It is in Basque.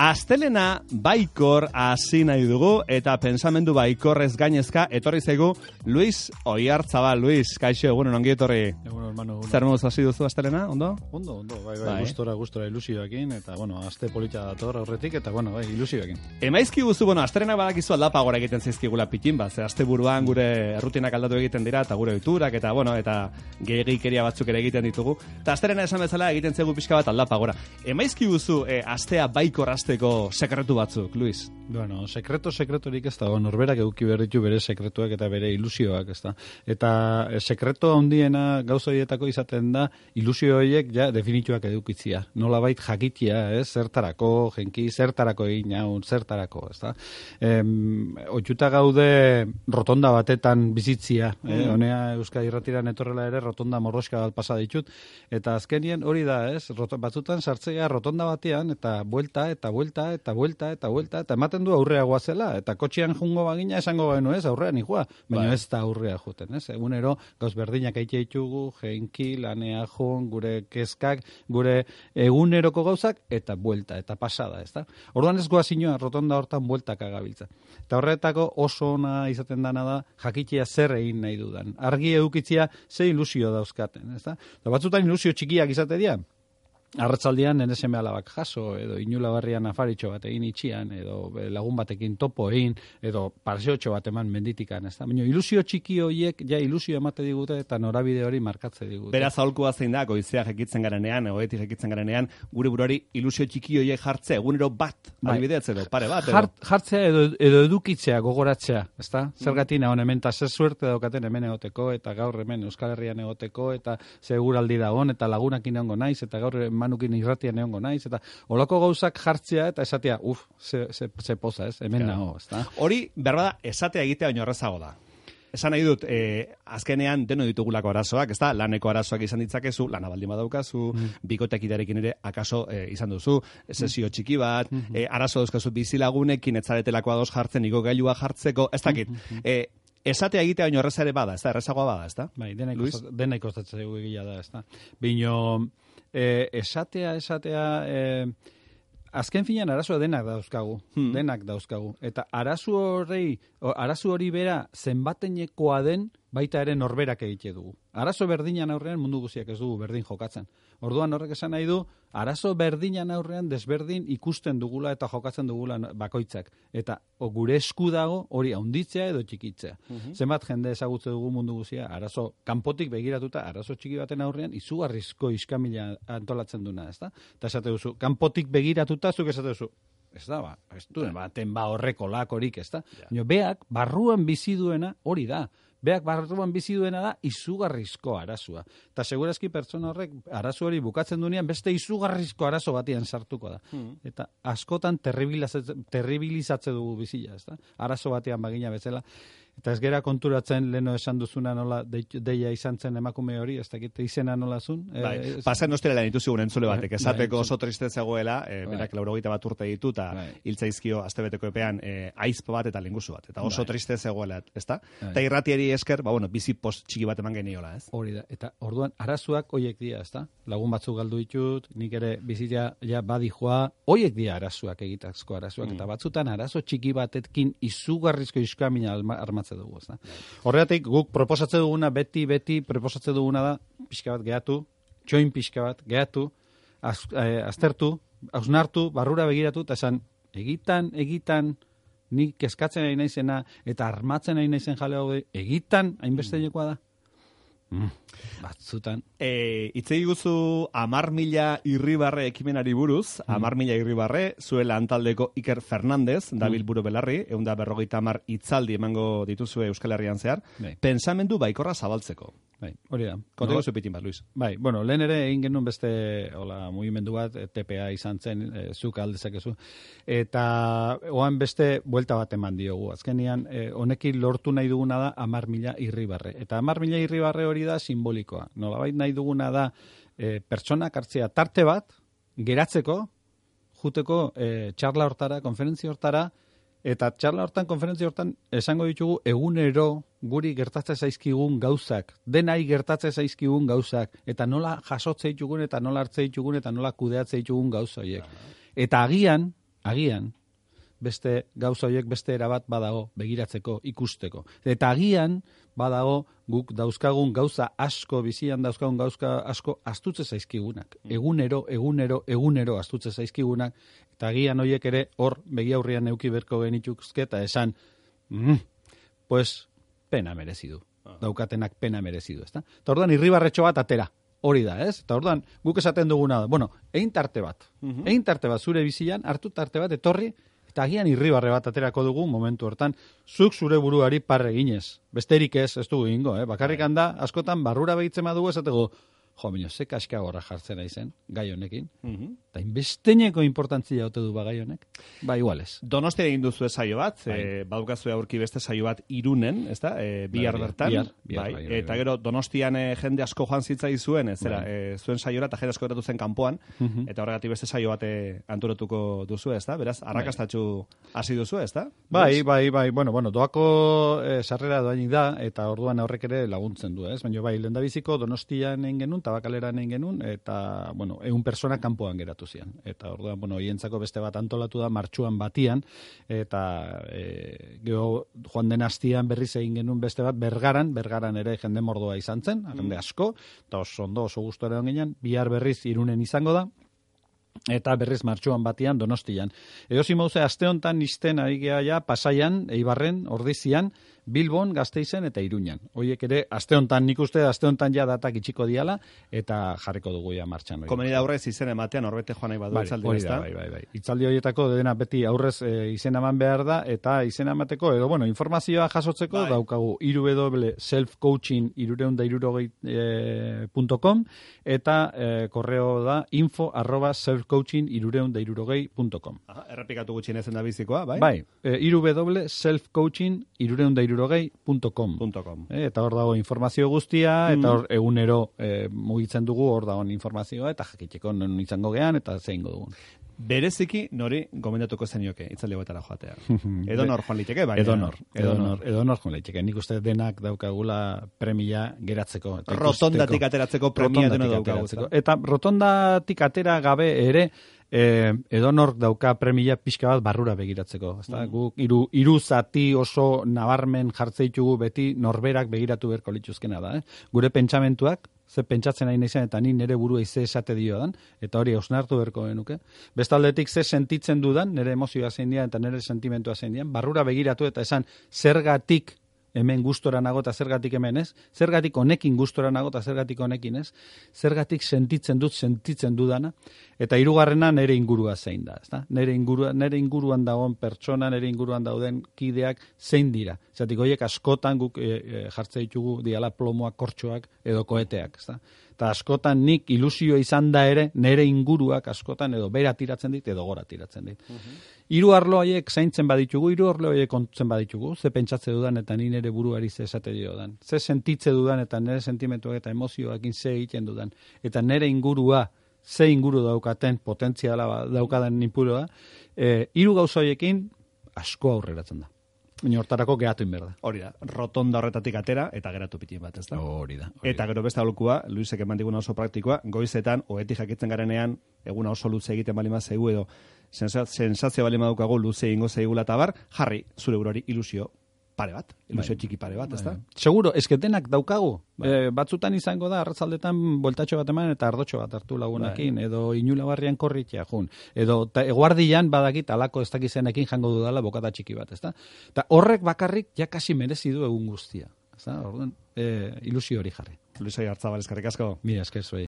Astelena baikor hasi nahi dugu eta pensamendu baikorrez gainezka etorri zaigu Luis Oiartzaba. Luis, kaixo, egunen ongi etorri. Egunen, hermano. Zer moz hasi duzu Astelena, ondo? Ondo, ondo, bai, bai, Bai. gustora, gustora ilusioekin, eta, bueno, aste polita dator horretik, eta, bueno, bai, ilusioekin. Emaizki guzu, bueno, Astelena badakizu aldapa gora egiten zaizkigula pitin, ba, ze aste buruan gure errutinak aldatu egiten dira, eta gure oiturak, eta, bueno, eta gehiagikeria batzuk ere egiten ditugu. Eta Astelena esan bezala egiten zegu pixka bat aldapa gora. Emaizki guzu, e, astea baikor hasteko sekretu batzuk, Luis? Bueno, sekreto sekretorik ez dago, norberak eduki behar ditu bere sekretuak eta bere ilusioak, ez da. Eta eh, sekreto handiena gauza horietako izaten da, ilusio horiek ja definituak edukitzia. Nolabait jakitia, ez, zertarako, jenki, zertarako egin hau, zertarako, ez da. Em, Oitxuta gaude rotonda batetan bizitzia, eh? honea Euskadi Irratiran etorrela ere rotonda morroska bat pasa ditut, eta azkenien hori da, ez, batzutan sartzea rotonda batean, eta buelta, eta buelta, eta buelta, eta buelta, eta ematen du aurrea goazela, eta kotxean jungo bagina esango genu ez, aurrean ikua, baina Bai. ez da aurrea juten, ez, egunero gauz berdinak aite ditugu, jenki, lanea jun, gure kezkak, gure eguneroko gauzak, eta buelta, eta pasada, ez da. Orduan ez goaz inoa, rotonda hortan bueltak agabiltza. Eta horretako oso ona izaten dana da, jakitea zer egin nahi dudan. Argi edukitzia ze ilusio dauzkaten, ez da. Eta batzutan ilusio txikiak izate dira, Arratzaldian nene seme alabak jaso, edo inula barrian afaritxo bat egin itxian, edo eh, lagun batekin topo egin, edo parseotxo bat eman menditikan, ez da? Baina ilusio txiki horiek, ja ilusio emate digute eta norabide hori markatze digute. Beraz aholkua zein da, goizea jekitzen garenean, egoetik jekitzen garenean, gure buruari ilusio txiki horiek jartze, egunero bat, Bai. adibidez edo, pare bat, edo. Jart, jartzea edo, edo edukitzea, gogoratzea, ezta? Zergatik nagon hemen, eta zer suerte daukaten hemen egoteko, eta gaur hemen Euskal Herrian egoteko, eta seguraldi dagon, eta lagunakin naiz, eta gaur manukin irratian egongo naiz, eta olako gauzak jartzea, eta esatea, uf, ze, ze, ze poza, ez? Hemen Claro. nago, ezta? Hori, berbada, esatea egitea baino errazago da. Esan nahi dut, eh, azkenean deno ditugulako arazoak, ezta? Laneko arazoak izan ditzakezu, lana baldin badaukazu, Mm. bikotekidearekin ere akaso eh, izan duzu, sesio txiki bat, eh, arazo dauzkazu bizilagunekin etzaretelako ados jartzen, igo gailua jartzeko, ez dakit. Mm-hmm. Eh, esatea egitea baino erraza ere bada, ezta? Errazagoa bada, ezta? Bai, dena Luis? ikostatzen, dena ikostatzen zaigu egia da, ezta. Bino, eh, esatea, esatea, eh, azken finean arazoa denak dauzkagu, Hmm. denak dauzkagu. Eta arazu hori, arazu hori bera zenbatenekoa den baita ere norberak egite dugu. Arazo berdinan aurrean mundu guztiak ez dugu berdin jokatzen. Orduan horrek esan nahi du, arazo berdinan aurrean desberdin ikusten dugula eta jokatzen dugula bakoitzak. Eta o, gure esku dago hori haunditzea edo txikitzea. Zenbat jende ezagutze dugu mundu guztia, arazo kanpotik begiratuta, arazo txiki baten aurrean, izugarrizko iskamila antolatzen duna, ezta? Eta esate duzu, kanpotik begiratuta, zuk esate duzu, ez da, ba, ez du, baten ba horreko lakorik, ez da? Ja. Beak, barruan bizi duena hori da. Beak barruan bizi duena da izugarrizko arazua. Eta segurazki pertsona horrek arazo hori bukatzen duenean beste izugarrizko arazo batian sartuko da. Eta askotan terribilizatze, dugu bizila, ez da? Arazo batean bagina bezala. Eta ez gera konturatzen leno esan duzuna nola deia izan zen emakume hori, ez dakit izena nola zun. Bai, Eh, pasen ostera dituzu gure entzule batek, Bai, esateko bai, oso triste zegoela, e, Bai. berak laurogeita bat urte ditu, eta Bai. hiltzaizkio astebeteko epean e, aizpo bat eta lingusu bat, eta oso Bai. triste zegoela, ezta? Bai. Eta irratiari esker, ba, bueno, bizi post txiki bat eman geniola, ez? Hori da, eta orduan arazoak hoiek dira, ezta? Lagun batzuk galdu ditut, nik ere bizia ja badijoa, hoiek dira arazoak egitazko arazoak, eta batzutan arazo txiki batetkin izugarrizko iskamina alma- armatze dugu, ezta? Horregatik guk proposatze duguna beti beti proposatze duguna da pixka bat gehatu, txoin pixka bat gehatu, az, eh, aztertu, hausnartu, barrura begiratu eta esan egitan, egitan nik kezkatzen ari naizena eta armatzen ari naizen jale hau egitan hainbestekoa da. Mm, batzutan. E, itzei guzu amar mila irribarre ekimenari buruz, amar mila irribarre, zuela antaldeko Iker Fernandez, Dabil buru belarri, egun da berrogeita amar itzaldi emango dituzue Euskal Herrian zehar, Bai. pensamendu baikorra zabaltzeko. Bai, hori da. Konta No- guzu pitin bat, Luis. Bai, bueno, lehen ere egin genuen beste hola, mugimendu bat, eh, TPA izan zen, e, zuk aldezakezu. Eta oan beste buelta bat eman diogu. Azkenian, eh, honekin lortu nahi duguna da amar mila irribarre. Eta amar mila irribarre hori da simbolikoa. Nolabait nahi duguna da eh, pertsonak hartzea tarte bat, geratzeko, juteko eh, txarla hortara, konferentzia hortara, Eta txarla hortan, konferentzia hortan, esango ditugu egunero guri gertatzen zaizkigun gauzak, denai gertatzen zaizkigun gauzak, eta nola jasotze ditugun, eta nola hartze ditugun, eta nola kudeatze ditugun gauza horiek. Eta agian, agian, beste gauza horiek beste erabat badago begiratzeko, ikusteko. Eta agian badago guk dauzkagun gauza asko, bizian dauzkagun gauza asko astutze zaizkigunak. Egunero, egunero, egunero astutze zaizkigunak, eta agian horiek ere hor begi aurrian neuki berko genituzke eta esan, mm, pues, pena merezi du. Daukatenak pena merezi du, ezta? Eta orduan irribarretxo bat atera. Hori da, ez? Eta orduan, guk esaten duguna da. Bueno, egin tarte bat. Egin tarte bat zure bizian, hartu tarte bat, etorri, eta agian irribarre bat aterako dugu momentu hortan, zuk zure buruari parre ginez. Besterik ez, ez dugu ingo, eh? Bakarrik handa, askotan, barrura behitzen badugu esatego, jo, minio, ze kaska gorra jartzen aizen, gai honekin. Mhm. Eta inbesteneko importantzia ote du ba gai honek. Ba, iguales. Donostia egin duzu saio bat, Bai. e, badukazu aurki beste saio bat irunen, ezta? E, bihar Bai, bertan. bai. bai, bai, eta bai. gero Donostian e, jende asko joan zitzai zuen, ez zera, e, zuen saiora eta jende asko geratu zen kanpoan, Mhm. eta horregatik beste saio bat e, antolatuko duzu, ezta? Beraz, arrakastatxu hasi duzu, ezta? Bai, bai, bai, bueno, bueno, doako eh, sarrera doainik da, eta orduan horrek ere laguntzen du, ez? Baina bai, lendabiziko donostian egin genuen, tabakaleran egin genuen, eta, bueno, egun persona kanpoan geratu zian. Eta orduan, bueno, hientzako beste bat antolatu da, martxuan batian, eta e, geho joan den astian berriz egin genuen beste bat, bergaran, bergaran ere jende mordoa izan zen, jende asko, eta oso ondo, oso gustora egon ginen, bihar berriz irunen izango da, eta berriz martxuan batian donostian. Edo zimauze, aste honetan izten ari ja, pasaian, eibarren, ordizian, Bilbon, Gasteizen eta Iruñan. Hoiek ere, aste honetan, nik uste, aste honetan ja datak itxiko diala, eta jarriko dugu ja martxan. Komeni da aurrez izen ematean, horbete joan nahi badu Bai, itzaldi, hori da, bai, bai, bai. Itzaldi horietako dena beti aurrez e, izen eman behar da, eta izen emateko, edo, bueno, informazioa jasotzeko Bai. daukagu www.selfcoaching e, .com, eta e, korreo da info arroba selfcoaching irureundairurogei.com. Aha, errepikatu gutxien ezen da bizikoa, bai? Bai, e, www.selfcoaching irureundairurogei.com. Punto com. E, eta hor dago informazio guztia, eta hor egunero e, mugitzen dugu, hor dago informazioa, eta jakiteko non izango gean, eta zeingo dugun. Bereziki nori gomendatuko zenioke itzaldi hauetara joatea. Edo nor joan liteke, bai. Edonor, edonor, edonor joan leiteke. Nik uste denak daukagula premia geratzeko. Rotondatik ateratzeko premia deno Rotondatik daukagu. ateratzeko. ezta? Eta rotondatik atera gabe ere, eh, edonork dauka premia pixka bat barrura begiratzeko. Ezta? Guk hiru hiru zati oso nabarmen jartze ditugu beti norberak begiratu beharko lituzkena da. Eh? Gure pentsamentuak, ze pentsatzen nahi naizen eta ni nere burua ize esate diodan, eta hori osnartu beharko genuke. Bestaldetik ze sentitzen dudan, nere emozioa zein dian eta nere sentimentua zein dian, barrura begiratu eta esan zergatik hemen gustora nago eta zergatik hemen ez, zergatik honekin gustora nago eta zergatik honekin ez, zergatik sentitzen dut sentitzen dudana, eta hirugarrena nere ingurua zein da, ezta? Nere ingurua, nere inguruan dagoen pertsona, nere inguruan dauden kideak zein dira. Zatik hoiek askotan guk e, e, jartze ditugu diala plomoak, kortxoak edo koeteak, ezta? Eta askotan nik ilusio izan da ere, nere inguruak askotan edo bera tiratzen dit edo gora tiratzen dit. Hiru arlo haiek zaintzen baditugu, hiru arlo haiek kontzen baditugu, ze pentsatze dudan eta ni nere buruari ze esate diodan. Ze sentitze dudan eta nere sentimentuak eta emozioekin ze egiten dudan. Eta nere ingurua, ze inguru daukaten potentziala ba- daukadan inpurua, e, hiru gauza horiekin asko aurreratzen da. Baina hortarako geratu inber da. Hori da, rotonda horretatik atera eta geratu pitin bat, ezta? Hori da. hori Eta gero beste aholkua, Luisek eman diguna oso praktikoa, goizetan, oetik jakitzen garenean, eguna oso luze egiten balima zaigu edo, sensa- sensazio balima daukagu luze ingo zaigula eta bar, jarri, zure burari ilusio pare bat, ilusio Bai. txiki pare bat, ezta? Bai. Seguro, esketenak daukagu. Bai. Eh, batzutan izango da, arratzaldetan boltatxo bat eman eta ardotxo bat hartu lagunekin, Bai. edo inula barrian korritia, jun. Edo ta, eguardian badakit alako ez dakizenekin jango dudala bokata txiki bat, ezta? Eta horrek bakarrik jakasi merezi du egun guztia. Ezta? Orduan, eh, ilusio hori jarri. Luisai hartzabal eskarrik asko. Mira, esker zuei.